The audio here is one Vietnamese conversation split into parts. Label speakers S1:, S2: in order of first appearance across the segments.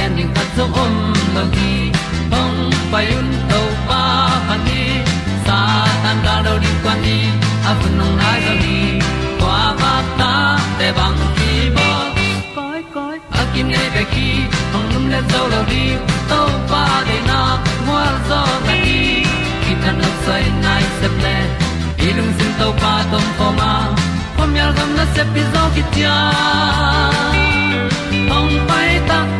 S1: pi zo gen ding khat zo om lo gi hong pai un to pa pa ni sa tan da do di kwan ni a bu nong nai zo ni kwa ba ta te bang ki bo koi koi a kim nei be ki hong lum le zo lo di to pa de na mo zo ta ni ki tan no sai nai se ple ilung sin to pa tom ko ma. Pom yal gam na se pi zo ki tia hong pai ta pi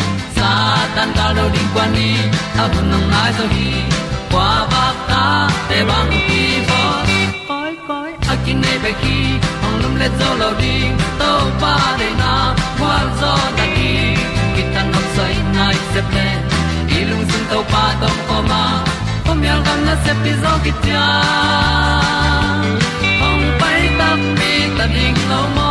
S1: tan cao do đi qua đi, ta bu nang mai zo gi qua ba ta te bang ki bo koi koi a kin nei be ki ong lum le zo lo di to pa de na kwa zo ta ki ki tan nok sai nai se ple lung sun to pa tom ko ma. Pom yal gam na se pi zo ki tia ong pai ta mi ta ding lo mo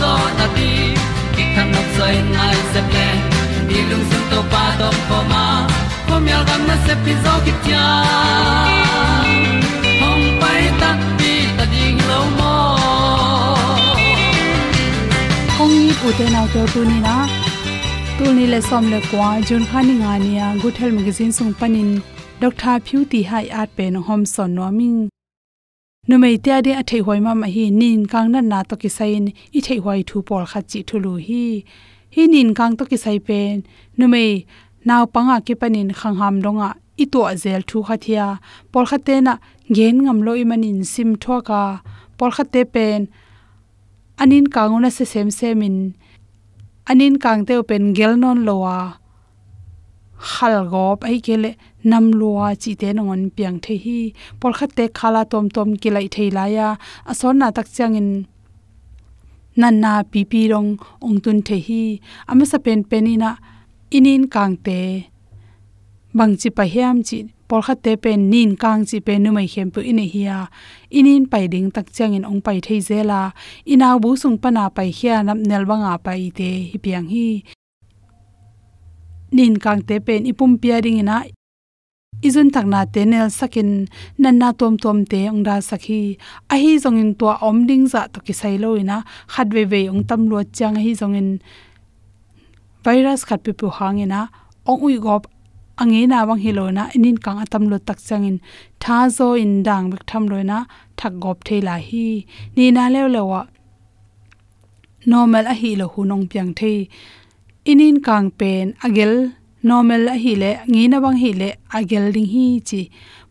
S1: zo na ti ki kan nok sai nai se ple ni lung sun to pa do po ma. Pom yal gam na se pi zo ki tia hong pai ta pi ta ding lo mo
S2: kong ni pu te nau te tu ni na tu ni le som le kwa jun khani nga nia, good health magazine sung panin dr phu ti hai at pe no hom son no ming nu mei tia de athei hoi ma ma hi, nin kang na na to ki sain, i thei hoi thu por kha chi thu lu hi. Hi nin kang to ki sai pen, nu mei naw panga ki panin khang ham donga i to zel thu kha thia por kha te na gen ngam lo i manin sim thoka por kha te pen, anin kanguna se sem semin anin kang te pen gel non lowa. Khal gop ai kele nam lowa chi te nongon piang the hi por khat te khala tom tom ki lai thei la ya ason na tak changin nan na pi pi rong ong tun the hi ama sa pen penina inin kangte bangchi pa hiam chi por kha te pen nin kang chi pe nu mai hem pu ine hiya inin pai ding tak chang in ong pai thei zela ina bu sung pana pai hiya nam nel banga pai te hi piang hi nin kang te pen ipum pia ring ina izun takna tenel sakin nanna tom tom te ongda sakhi. A hi zongin to omding za to ki sailo ina. Khatwe we ong tam lo chang hi zongin virus khat pe pu hangena ong ui gop ange na wang hi lo na inin kang atam lo tak changin tha zo in dang bek tham lo na thak gop thela hi. Ni na le le wa normal a hi lo hunong piang the. Inin kang pen agel normal a hi le ngi na bang hi le, agel ding hi chi.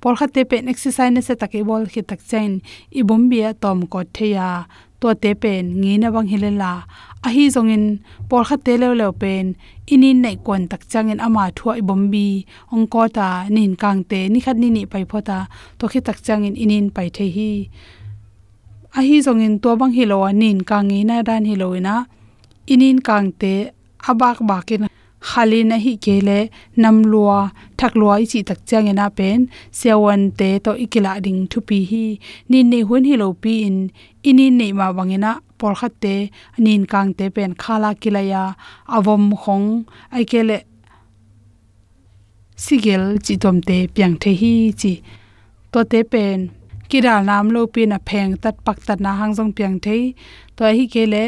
S2: Por khate pen exercise ne se take bol khi tak chain. I bombia tom ko theya to te pen ngi na bang hi le la. A hi zongin por khate le le pen. Inin nei kon tak changin ama thua i bombi ong ko ta, nin kang te, ni khat ni ni pai phota to khi tak changin inin pai the hi. A hi zongin to bang hi lo nin kang ngi na dan hi lo ina. Inin kang te abak bakin khali na hi kele nam lua, thak lua i chi tak chang ena pen. Sewan te to ikila ding thu pi hi. Ni ne hun hi lo pi in. Ini nei ma wangena por khat te, nin kang te pen khala kilaya avom khong, ai kele sigel chi tom te piang the hi chi. To te pen kiral nam lo pi na pheng tat pak tat na hang jong piang thei. To hi kele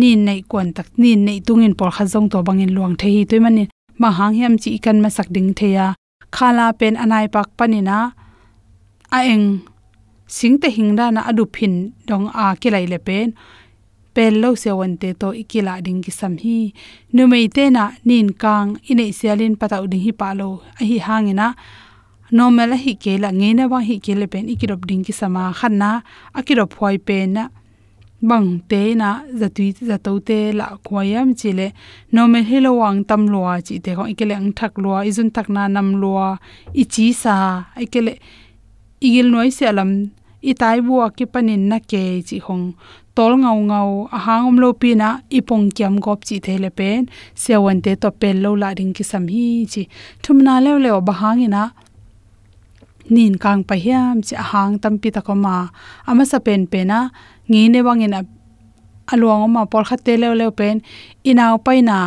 S2: nin nei kon tak nin nei tungin por kha jong to bangin luang the hi toy manin ma hang hiam chi kan ma sak ding theya khala pen anai pak panina a eng, sing te na adu phin dong a ke le pen. Pel lo se wan te to ikila ding ki sam hi. Nu mei te na nin kang ine sialin patau ding hi palo a hi hangina normal hi ke la nge na ba hi ke le pen ikirop ding ki sama khanna akirop hoi pen na bang te na zatui zato te la khoyam chile no me helo wang tam lua chi te ko ikele ang thak lua, izun thak na nam lua i chi sa, ikele igil noi se alam i tai bu ki panin na ke chi hong, tol ngau ngau a hangom lo pi na i pong kyam gop chi the le pen, se wan te to pel lo la ring ki sam hi chi, thum na le le ba hangina nin kang pa hiam chi hang tam pi ta ko ma, ama sa pen pe na ngi ne wangin aluang ma por kha te le le pen inaw paina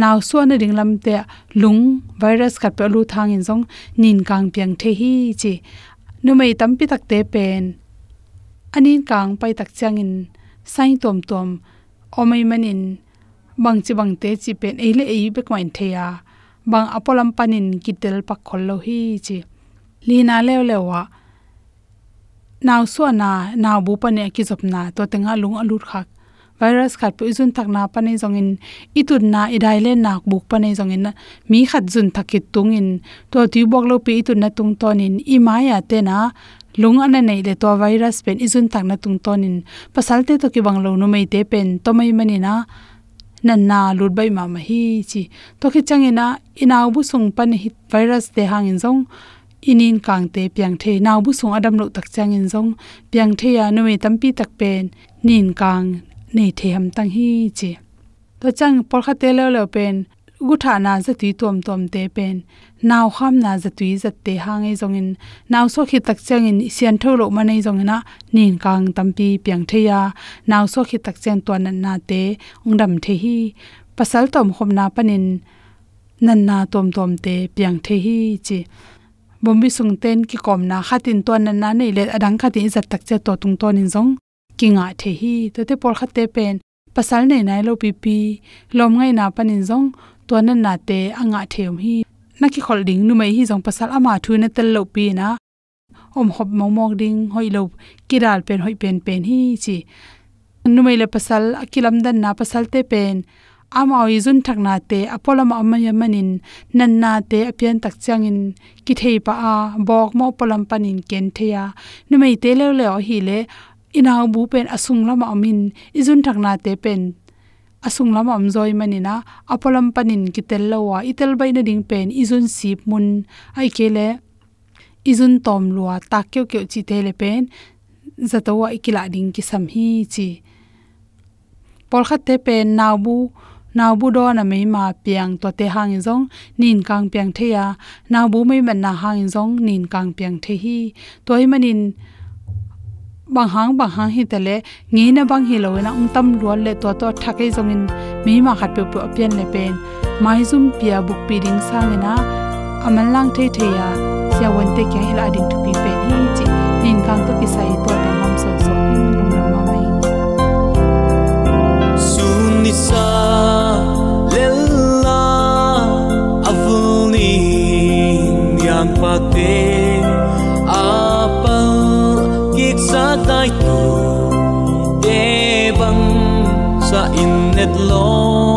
S2: naw suan na ding lam te lung virus khat pe lu thang in jong nin kang piang the hi chi. Nu mei tam pi tak te pen, anin kang pai tak chang in sai tom tom, omai manin bang chi bang te chi pen e le e be kwain the ya. Bang apolam panin kitel pak khol lo hi chi. Lina lew lewa naw so na naw bu pa ne ki jop na to tenga lung alut khak virus khat pu jun tak na pa ne jongin itun na idai le nak buk pa ne jongin mi khat jun thakit tungin. To ti bok lo pi itun na tung tonin. I ma ya te na lung ana nei le to virus pen izun tak na tung tonin. Pasal te to ki bang lo nu mei te pen to mai mani na na na lut bai ma ma hi chi. To ki changena inaw bu sung pan hi virus te hangin jong inin kangte piang the naw bu sung adam lo tak chang in zong. Piang the ya no me tampi tak pen. Nin kang nei the ham tang hi che to chang por kha te lo lo pen. Gu tha na za ti tom tom te pen. Naw kham na za tui za te hang ei zong in. Naw so khi tak chang in sian tho lo ma nei zong na nin kang tampi piang the ya. Naw so khi tak chen to nan na te. Ong dam the hi. Pasal tom khom na panin nan na tom tom te piang the hi chi bombi sung ten ki kom na khatin to na na nei le adang khatin zat tak che to tung ton in zong. Ki nga the hi, to te por khate pen. Pasal nei nai lo pi lom ngai na panin zong. To na na te anga theum hi. Na ki khol ding nu mai hi zong pasal ama thu na tel lo pi na. Om hop mo mok ding, hoi lo kiral pen, hoi pen pen hi chi. Nu mai le pasal, akilam dan na pasal te pen amao izun thakna te apolama amaya manin nanna te apian tak changin ki thei pa a bok mo polam panin ken theya numei te le le hi le ina bu pen asung lama amin izun thakna te pen asung lama am zoi manina apolam panin ki tel lawa itel baina ding pen izun sip mun. Ai kele izun tom lua takyo kyo chi te le pen zatawa ikila ding ki sam hi chi. Por khat te pen nawbu naw bu do na mei ma piang to te hang jong nin kang piang the ya. Naw bu mei man na hang jong nin kang piang the hi. Toy manin bang hang bang hang hi tele nge na bang hi loina ung tam rual le to to thakai jong in, mei ma khat pe pe pian le pen. Mai zum pia buk pi ding sang na amal lang the the ya. Sia won te kya hila ding to pi pe hi chi. Nin kang to pi sai to ta mam sa so ning lung lam ma mai
S3: sun ni sa fate apa gik sa dai tu te bang sa in
S4: net long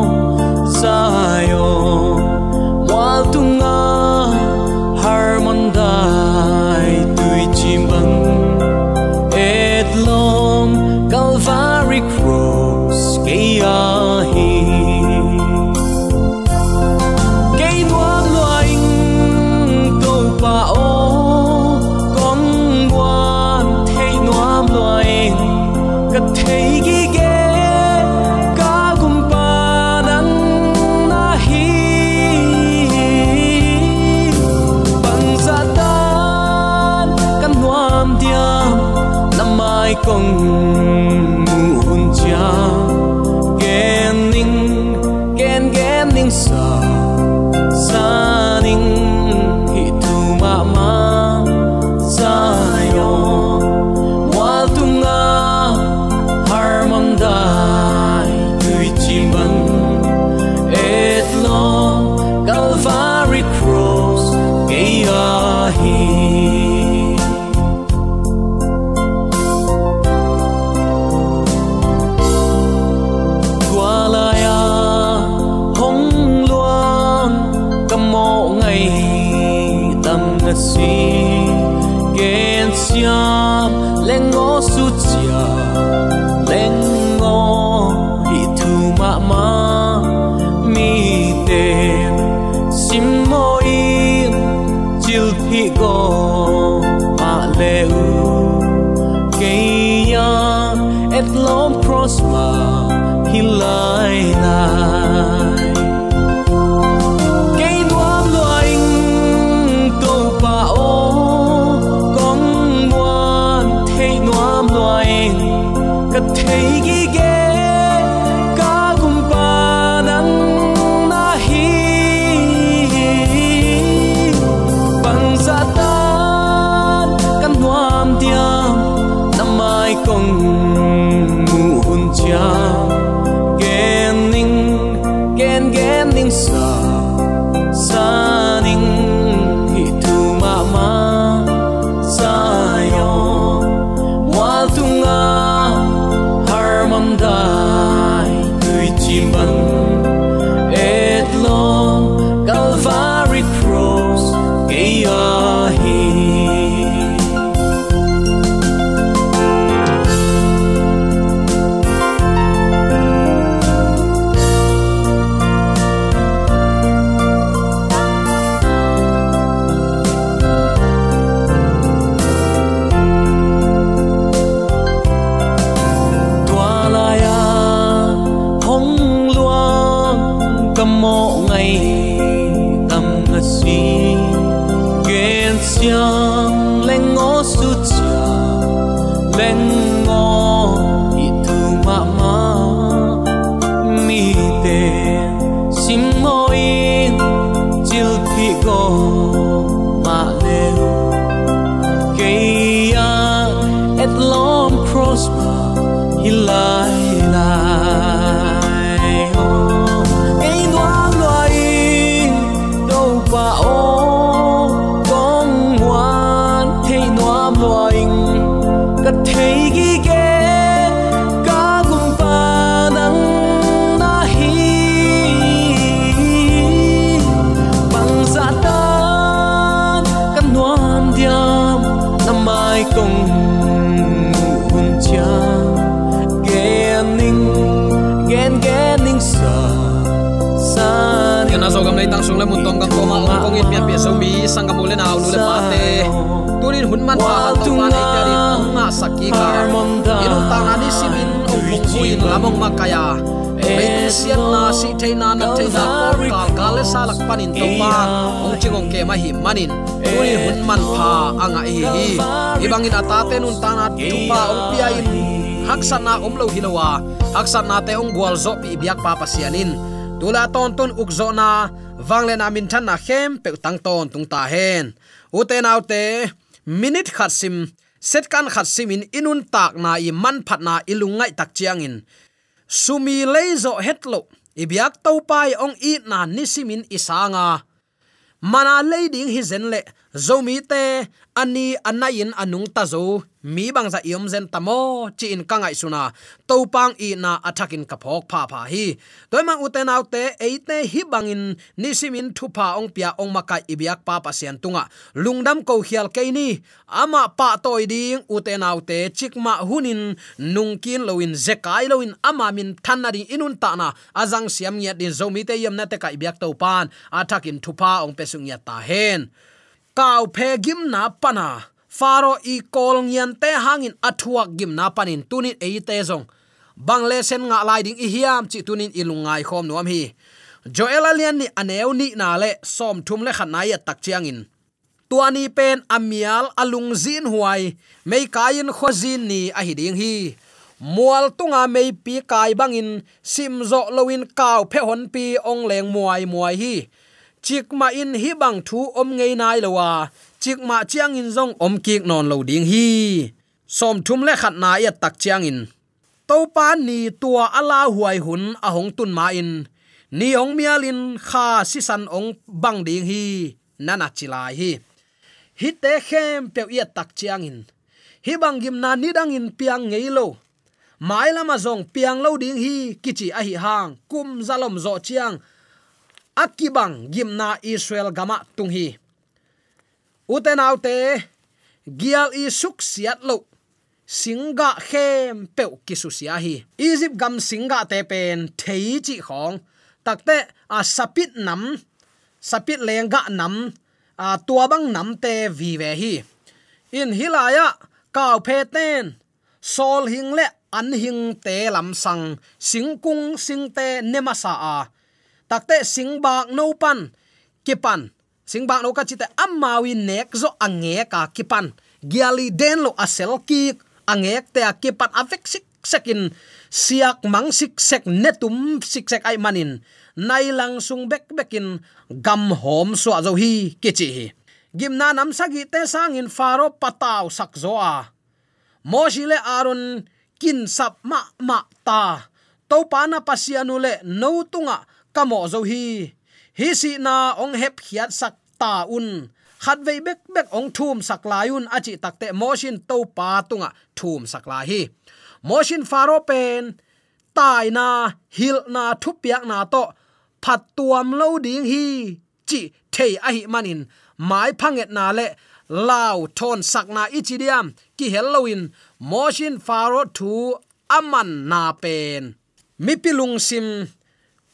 S4: dang sung le mun tong gam toma ong kong in pian pian so mi sang gam le nau lu le pate te tunin hun man pa kan tong pan ei tari ma saki ka in ta na di simin ong kong huin lamong makaya Mei sian na si thei na na thei na por ka ka le sa lak panin to pan ong chingong ke ma hi manin tuni hun man pha anga hi hi ibangin atate nun tanat tupa ong pia in haksana omlo hilowa haksana te ong gwal zo pi biak pa pasianin tula ton ton
S5: wangle na min than na khem, pe tang ton tung ta hen. U te nau te, minute khat sim, set kan khat sim in inun tak na i man phat na ilungai tak chiang in. Sumi leizo hetlo ibyak to pai ong i na nisimin isanga mana leading hi zen le zomi te ani anayin anung ta zo mi bang dạ za iom zen tamo chi in kangai suna to pang i na attacking ka phok pha pha hi. Toy ma uten autte eite hi bangin nisimin thu pa ong pia ong makai ibyak pa pa sian tunga lungdam ko khial ke ni ama pa toy ding uten autte chikma hunin nungkin loin zekai loin ama min thanari inun ta na azang siam nya din zomi te yam na te kai ibyak to pan attacking thu pa ong pesung ya ta hen kaw phe gim na pana. Faro i kol ngian te hangin athuak gim na panin. Tunin e te zong. Bangle sen nga lai ding i hiam chi tunin ilungai khom nuam hi. Joel alian ni aneu ni na le som thum le khan ya tak chiang in. Tuani pen amial alung zin huai. Mei kain khozin ni a hi ding hi. Mual tunga mei pi kai bangin. Sim zo loin kaw phe hon pi ong leng muai muai hi chik mà in hi bang thu om ngei nai lowa chik mà chiang in zong om kik non lo ding hi. Som thum le khat na ya tak chiang in. To pa ni tua ala huai hun a hong tun ma in. Ni ong mialin kha si san ong bang ding hi. Nana chilai hi. Hi te khem pe ya tak chiang in. Hi bang gim na ni dang in piang ngei lo. Mai lama zong piang lo ding hi. Kichi a hi hang. Kum zalom zo chiang akibang gimna israel gama tung hi gial i suk siat lo. Singa khem pe kisusia hi egypt gam singa te pen thei chi khong. Takte a sapit nam, sapit lenga nam, a tua bang nam te vi ve hi. In hilaya kaw phe ten, sol hing le an hing te lam sang singkung singte nemasa a takte singbak no pan, kipan. Singbak no ka chite amawi nek zo ange ka kipan. Giali den lo asel ki angek te kipan afek sik sekin. Siak mang sik sek netum sik sek ai manin. Nai lang sung bek bekin gam hom so azo hi kichi. Hi gimna nam sagi te sangin faro pataw sak zo a. Moshile aron kin sap ma ma ta. To pana pasianu le no tunga kamo zo hi. Hi si na ong hep khiat sak ta un. Khat vei bek bek ong thum sak layun achi takte motion to pa tunga thum sak la hi. Motion faro pen. Tai na, hil na thupiak na to. Phat tuam lo ding hi. Chi thei a hi manin. Mai phanget na le. Lao thon sakna ichidiam ki halloween motion faro thu aman na pen. Mi pilung sim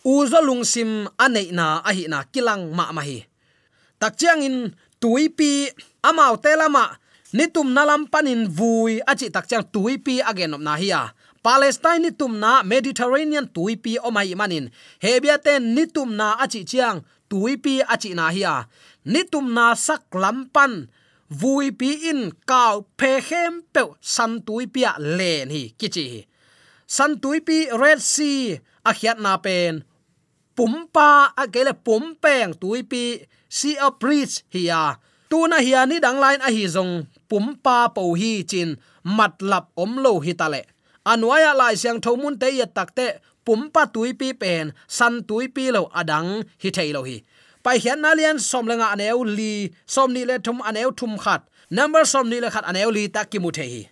S5: uzo lungsim anei na ahi na kilang ma ma hi tak chiang in tuipi amau telama nitum nalam panin vui achi tak chang tuipi again na hi ya palestine nitum na mediterranean tuipi omai manin. Hebia ten nitum na achi chiang tuipi achi na hi ya nitum na sak lampan vui pi in kau phe khem pe san tuipia len hi, kichi san tuipi red sea a khiat na pen pumpa à, akele pumpeng tuipi si a preach hiya à. tuna hiya à, ni dang line a hi zong pumpa po hi chin matlap omlo hi tale anwaya lai siang thomun te ya takte pumpa tuipi pen san tuipi lo adang hi thailo hi pai hian na lian som lenga aneu li, som ni le thum aneu thum khat. Number som ni le khat aneu li ta ki mu the hi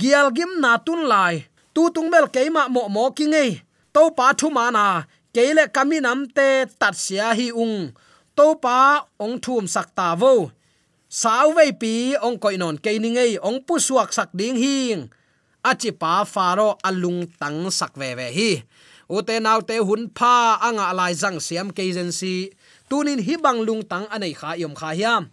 S5: gial gim na tun lai, tu tung bel keima mo mo ki ngei to pa thu mana keile kami namte tatsia hi ung. To pa ong thum sak ta vo. Sau vei pi ong koi non ke ni ngei, ong pu suak sak ding hing. Achi pa faro alung tang sak ve ve hi. Ute nau te hun pha anga lai jang siam ke agency tunin hi bang lung tang anei kha yom kha hiam.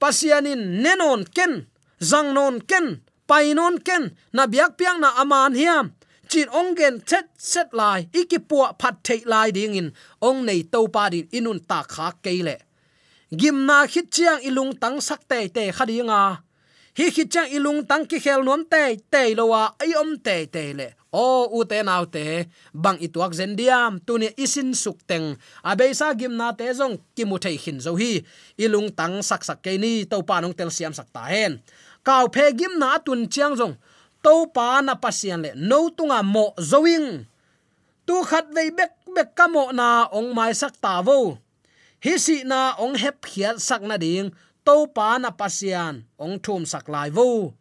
S5: Pasianin nenon ken, zang non ken painon ken, na biak piang na aman hiam chin ongen set set lai ikipua phat thei lai ding in. Ong nei to pa din inun ta kha keile gimna khit chiang ilung tang sak te te khadinga hi khit chang ilung tang ki khel nom te te lowa ai om te te le. O, u te nau te, bang ituak zen diam tuni isin suk teng. Abeisa gim na te zong, ki mu thei khin zo hi. Ilung tang sak sak ke ni to pa nong tel siam sak ta hen. Kaw phe gim na tun chiang zong to pa na pasian le. No tunga mo zoing tu khat vei bek bek kamo na ong mai sak ta vo hi si na ong hep khiat sak na ding to pa na pasian ong thum sak lai vo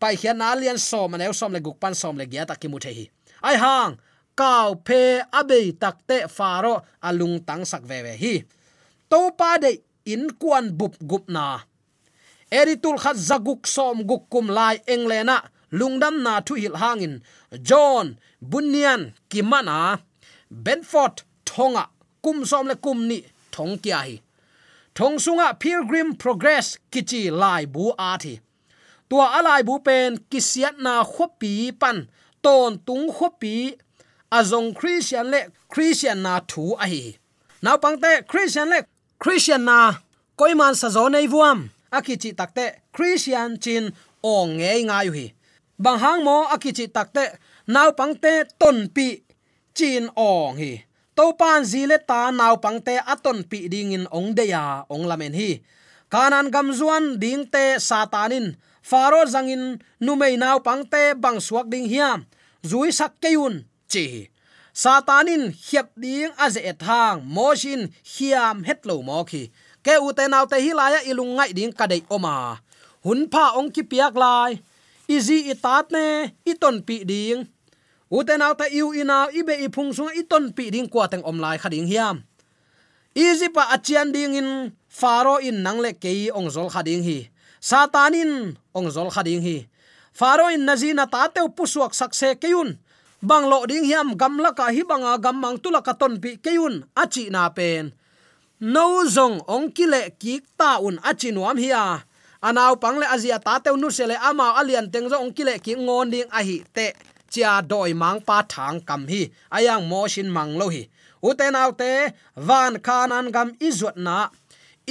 S5: pai khian na lian som an el som le guk pan som le gya ta ki mu the hi ai hang kau phe abe takte faro alung à tang sak ve ve hi to pa de in kuan bup gup na. Eri tul khat zaguk som guk kum lai englena lungdam na thu hil hangin. John bunyan kimana, benford thonga, kum som le kum ni thong kya hi. Thong sunga pilgrim progress kichi lai bu a thi. Tua alai bu pen kisiat na khopi pan ton tung khopi azong christian le christian na thu a hi. Naw pangte christian le christian na koiman sa zo nei vuam. Akichi takte christian chin ong nge ngai hi bang hang mo, akichi takte. Naw pangte ton pi chin ong hi. To pan zile ta naw pangte aton pi ding in ong de ya ong lamen hi. Kanan gamzuan ding te satanin. Faro zangin numei naw pangte bang suak ding hiam zui sak keun chi satanin hiap ding aze ethang moshin hiam hetlo mo khi ke u te naw te hilaya ilung ngai ding kadai oma. Hun pha ong ki piak lai izi itat ne iton pi ding. Uten te iu ina ibe i phung sung iton pi ding kwa teng om khading hiam. Izi pa achian ding in faro in nangle ke ong zol khading hi. Satanin ong zol khading hi. Faro in nazina ta teu pusuak sakse keun banglo ding hiam gamla ka hi banga, gam mang tula ka ton pi keun achi na pen. No zong ong kile kik ta un achinuam hiya anaw pangle azia ta teu nu sele ama alian teng zo ong kile ki ngon ding a hi te. Chia doi mang pa thang kam hi. Ayang mo shin mang lo hi. Uten autte van khanan gam izot na.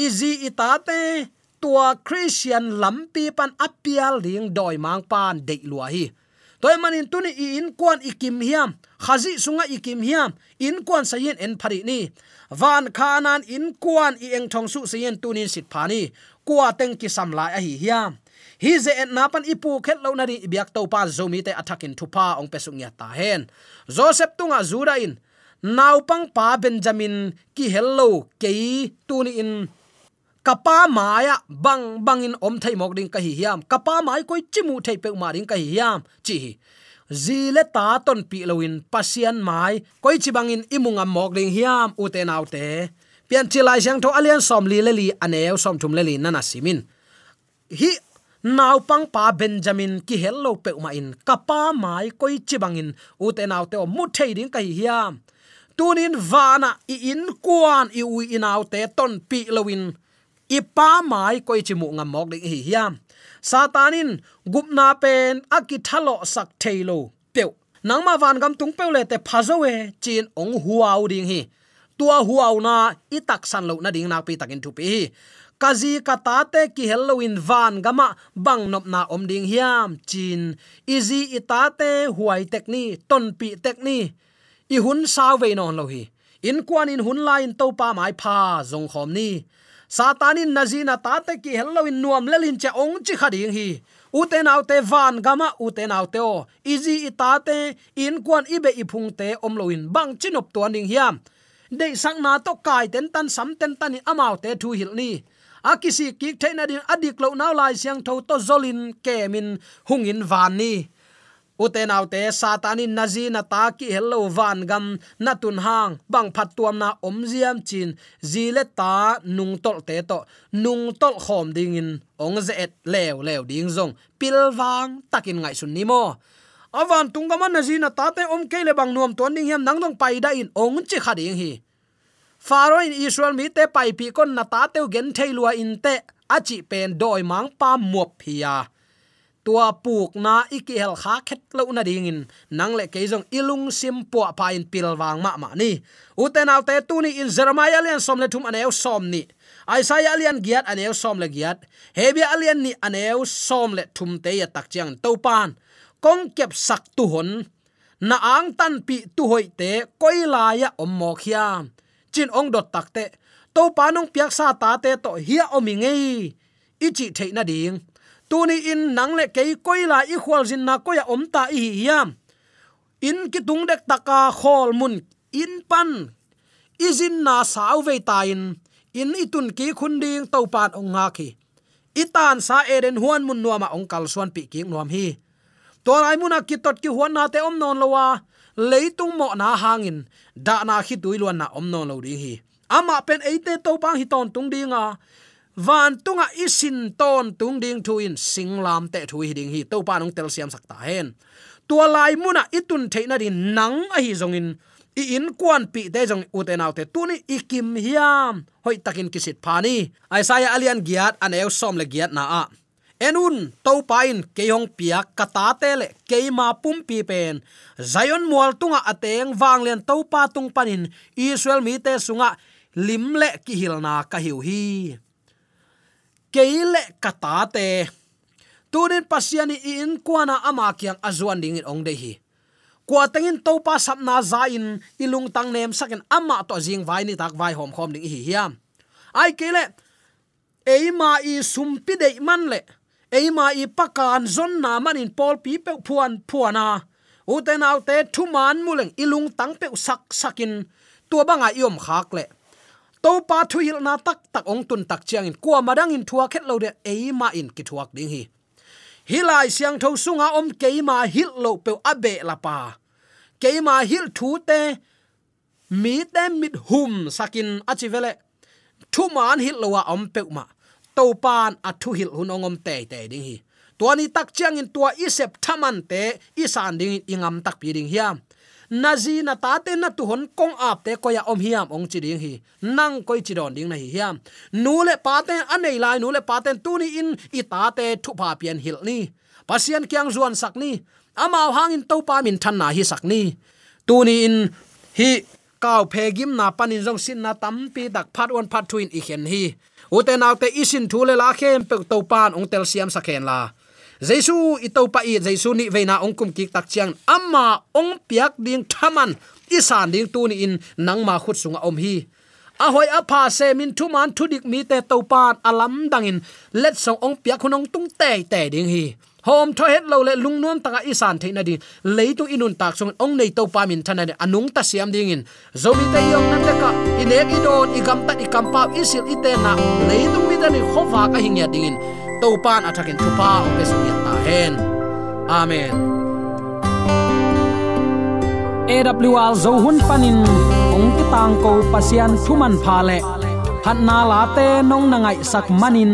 S5: Izi itate tua christian lampi pan apial ding doi mang pan de lua hi. Toy manin tuni i in kwan ikim hiam. Khazi sunga ikim hiam. In kwan sayin en phari ni. Van khanan in kwan i eng thong su sayin tunin sit phani kwa teng ki samla a hi hiam. Hi ze en na pan ipu khet lo na ri biak to pa zomi te athakin thu pa ong pesung ya ta hen. Joseph tunga zura in. Naw pang pa benjamin ki hello ke tuni in. Kapa maya bang bang in om thai mok ding ka hi hiam. Kapa mai koi chimu thai pe ma ding ka hi hiam. Chi zile ta ton pi loin pasian mai koi chi bangin imunga mok ding hiam. U te nau te pian chi lai sang tho alian som li le li aneu som thum le li, nana simin. Hi naw pang pa benjamin ki hello pe ma in. Kapa mai koi chi bangin u te nau te mu thei ding kai hiam tunin vana i in kuan i ui inaw te ton pi lowin ipa mai koi chi mu ngam mok ding hi hiam satanin gupna pen akithalo sak thailo pe nangma van gam tung peu le te phazowe chin ong huaw ding hi tua huaw na itak san lo na ding na pi takin tu pi. Kazi kata te ki halloween van gama bang nop na om ding hiam, chin. Easy itate huai tekni ton pi tekni i hun sa ve non lo hi. In kwan in hun lain to pa mai pha zong khom ni. Satanin nazina tate ki helloin nuam lelin cha ong chi khading hi. Uten autte van gama uten autte o. Easy itate in kwan ibe iphung te omloin bang chinop to ning hiam de sang na à, to kai ten tan sam ten tan amau te thu hil ni. Akisi ki theina din adik lo naw lai siang tho to zolin kemin hungin van ni. Uten autte nazi na ta ki hello van gam na tun hang bang phat tuam na om ziam chin zile ta nung tol te to, nung tol khom ding in ong ze et lew lew ding zong pilwang takin ngai sun ni mo awan tungama nazina ta te om kele bang nuam ton ding hiam nang dong pai da in ong chi kha ding hi. Faro in israel mi te pai pi kon na ta te gen thailua in te achi pen doi mang pa muop phia tua puk na ikihel kha khet lo na ding in, nang le keizong ilung sim po pa in pilwang ma ma ni. Uten autte tu ni in jeremiah lian som le thum aneu som ni. Isaiah lian giat aneu som le giat. Hebia alian ni aneu som le thum te ya tak chiang to pan kong kep sak tu hon na ang tan pi tu hoi te koi la ya om mo khia chin ong dot tak te to panong piak sa ta te to hia omi ngei. Ichi theina ding tuni in nang le kei koi la i khwal jin na ko ya om ta i hiam in ki tung dek taka khol mun in pan. Izin na sau ve ta in. In itun ki khun ding to pan ong nga ki itan sa eden huan mun nuama ong kal suan pi ki nuam hi to rai muna ki tot ki huan na te om non lowa leitung mo na hangin. Da na khi tuiluan na om non lo ding hi. Ama pen eite to pang hi ton tung dinga van tunga isin ton tung ding thuin singlam te thui ding hi. To pa nong tel siam sakta hen. Tua lai muna itun theina din nang a hi zongin i in kwan pi te jong uten autte tuni ikim hiam. Hoi takin kisit phani aisaya alian giat an eu som le giat na a enun to pain keyong pia kata tele keima pum pi pen zion mual tunga, ateng wang len to pa tung panin, israel mi te sunga, limle ki hilna ka hiu hi. Keile kata te tunin pasiani in kuana ama kyang azuan ding in ong de hi. Kwa tengin to pa sapna zain, ilung tang nem sakin ama to jing vai ni tak vai hom khom ding hi hiam. Ai kele eima i sumpi de man le eima i pakan zon na man in pol pi pe phuan phuana uten autte thu man muleng ilung tang pe sak sakin. Tua banga iom khak le. To pa thu hil na tak tak ong tun tak chiang in kwa madang in thua khet lo de eima in ki thuak ding hi. Hilai siang tho sunga om keima hil lo pe abe lapa keima hil thu te mi te mit hum sakin. Achivele thu man hil lo wa om pe ma to pan a thu hil hun ongom te te ding hi. Tuani tak chiang in tua isep thaman te isan ding ingam tak pi ding hiam. Nazi na ta te na tu hon kong ap te ko ya om hiam ong chi ding hi. Nang koi chi don ding na hi hiam. Nu le pa te anei lai, nu le pa te tu ni in, i ta te thu pa pian hil ni. Pasian kyang zuan sak ni. Amao hangin to pa min than na hi sak ni. Tu ni in, hi kaw phegim na panin jong sin na tam pi dak phat on phat thuin i khen hi uten naw isin thule la khem pe to pan ong tel siam sakhen la. Jesu ito pa i jesu ni veina ong kum ki tak chiang. Amma ong piak ding thaman isan ding tu ni in nang ma khut sunga om hi. A hoi a pha se min thu man thu dik mi te to pan alam dangin let song ong piak khunong tung te te ding hi hom tho het lo le lung nuam taka isan theina Lấy leitu inun tak sung ong nei to pa min thana anung ta siam ding in. Zomi te yong na te ka. Inek idon igam ta ikam pa isil ite na. Leitu mi ta ni khowa ka hingya ding in. To pan athakin thupa ong pe sung ta hen. Amen.
S6: AWR zo hun panin ong ti tang ko pasian thuman pha le. Phat na la te nong na ngai sak manin